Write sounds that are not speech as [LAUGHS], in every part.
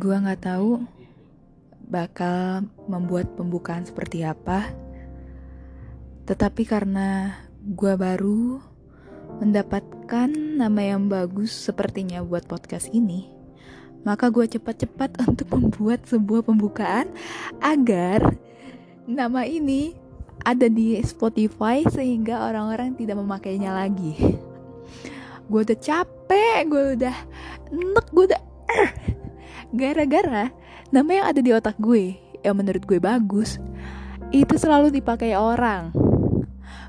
Gua nggak tahu bakal membuat pembukaan seperti apa, tetapi karena gua baru mendapatkan nama yang bagus sepertinya buat podcast ini, maka gue cepat-cepat [LAUGHS] untuk membuat sebuah pembukaan agar nama ini ada di Spotify sehingga orang-orang tidak memakainya lagi. Gue udah capek, gue udah enek, gue udah gara-gara nama yang ada di otak gue yang menurut gue bagus itu selalu dipakai orang.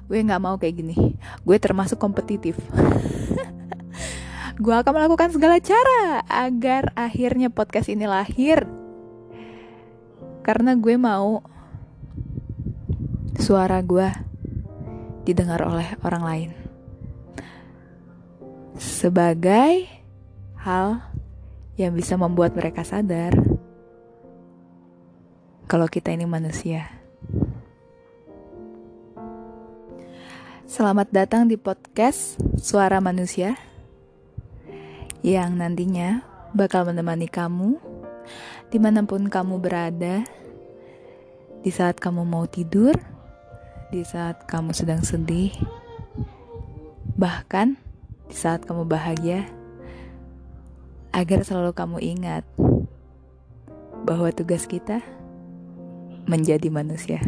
Gue nggak mau kayak gini. Gue termasuk kompetitif. [LAUGHS] gue akan melakukan segala cara agar akhirnya podcast ini lahir. Karena gue mau suara gue didengar oleh orang lain. Sebagai hal yang bisa membuat mereka sadar kalau kita ini manusia. Selamat datang di podcast Suara Manusia yang nantinya bakal menemani kamu di mana pun kamu berada di saat kamu mau tidur di saat kamu sedang sedih, bahkan di saat kamu bahagia, agar selalu kamu ingat bahwa tugas kita menjadi manusia.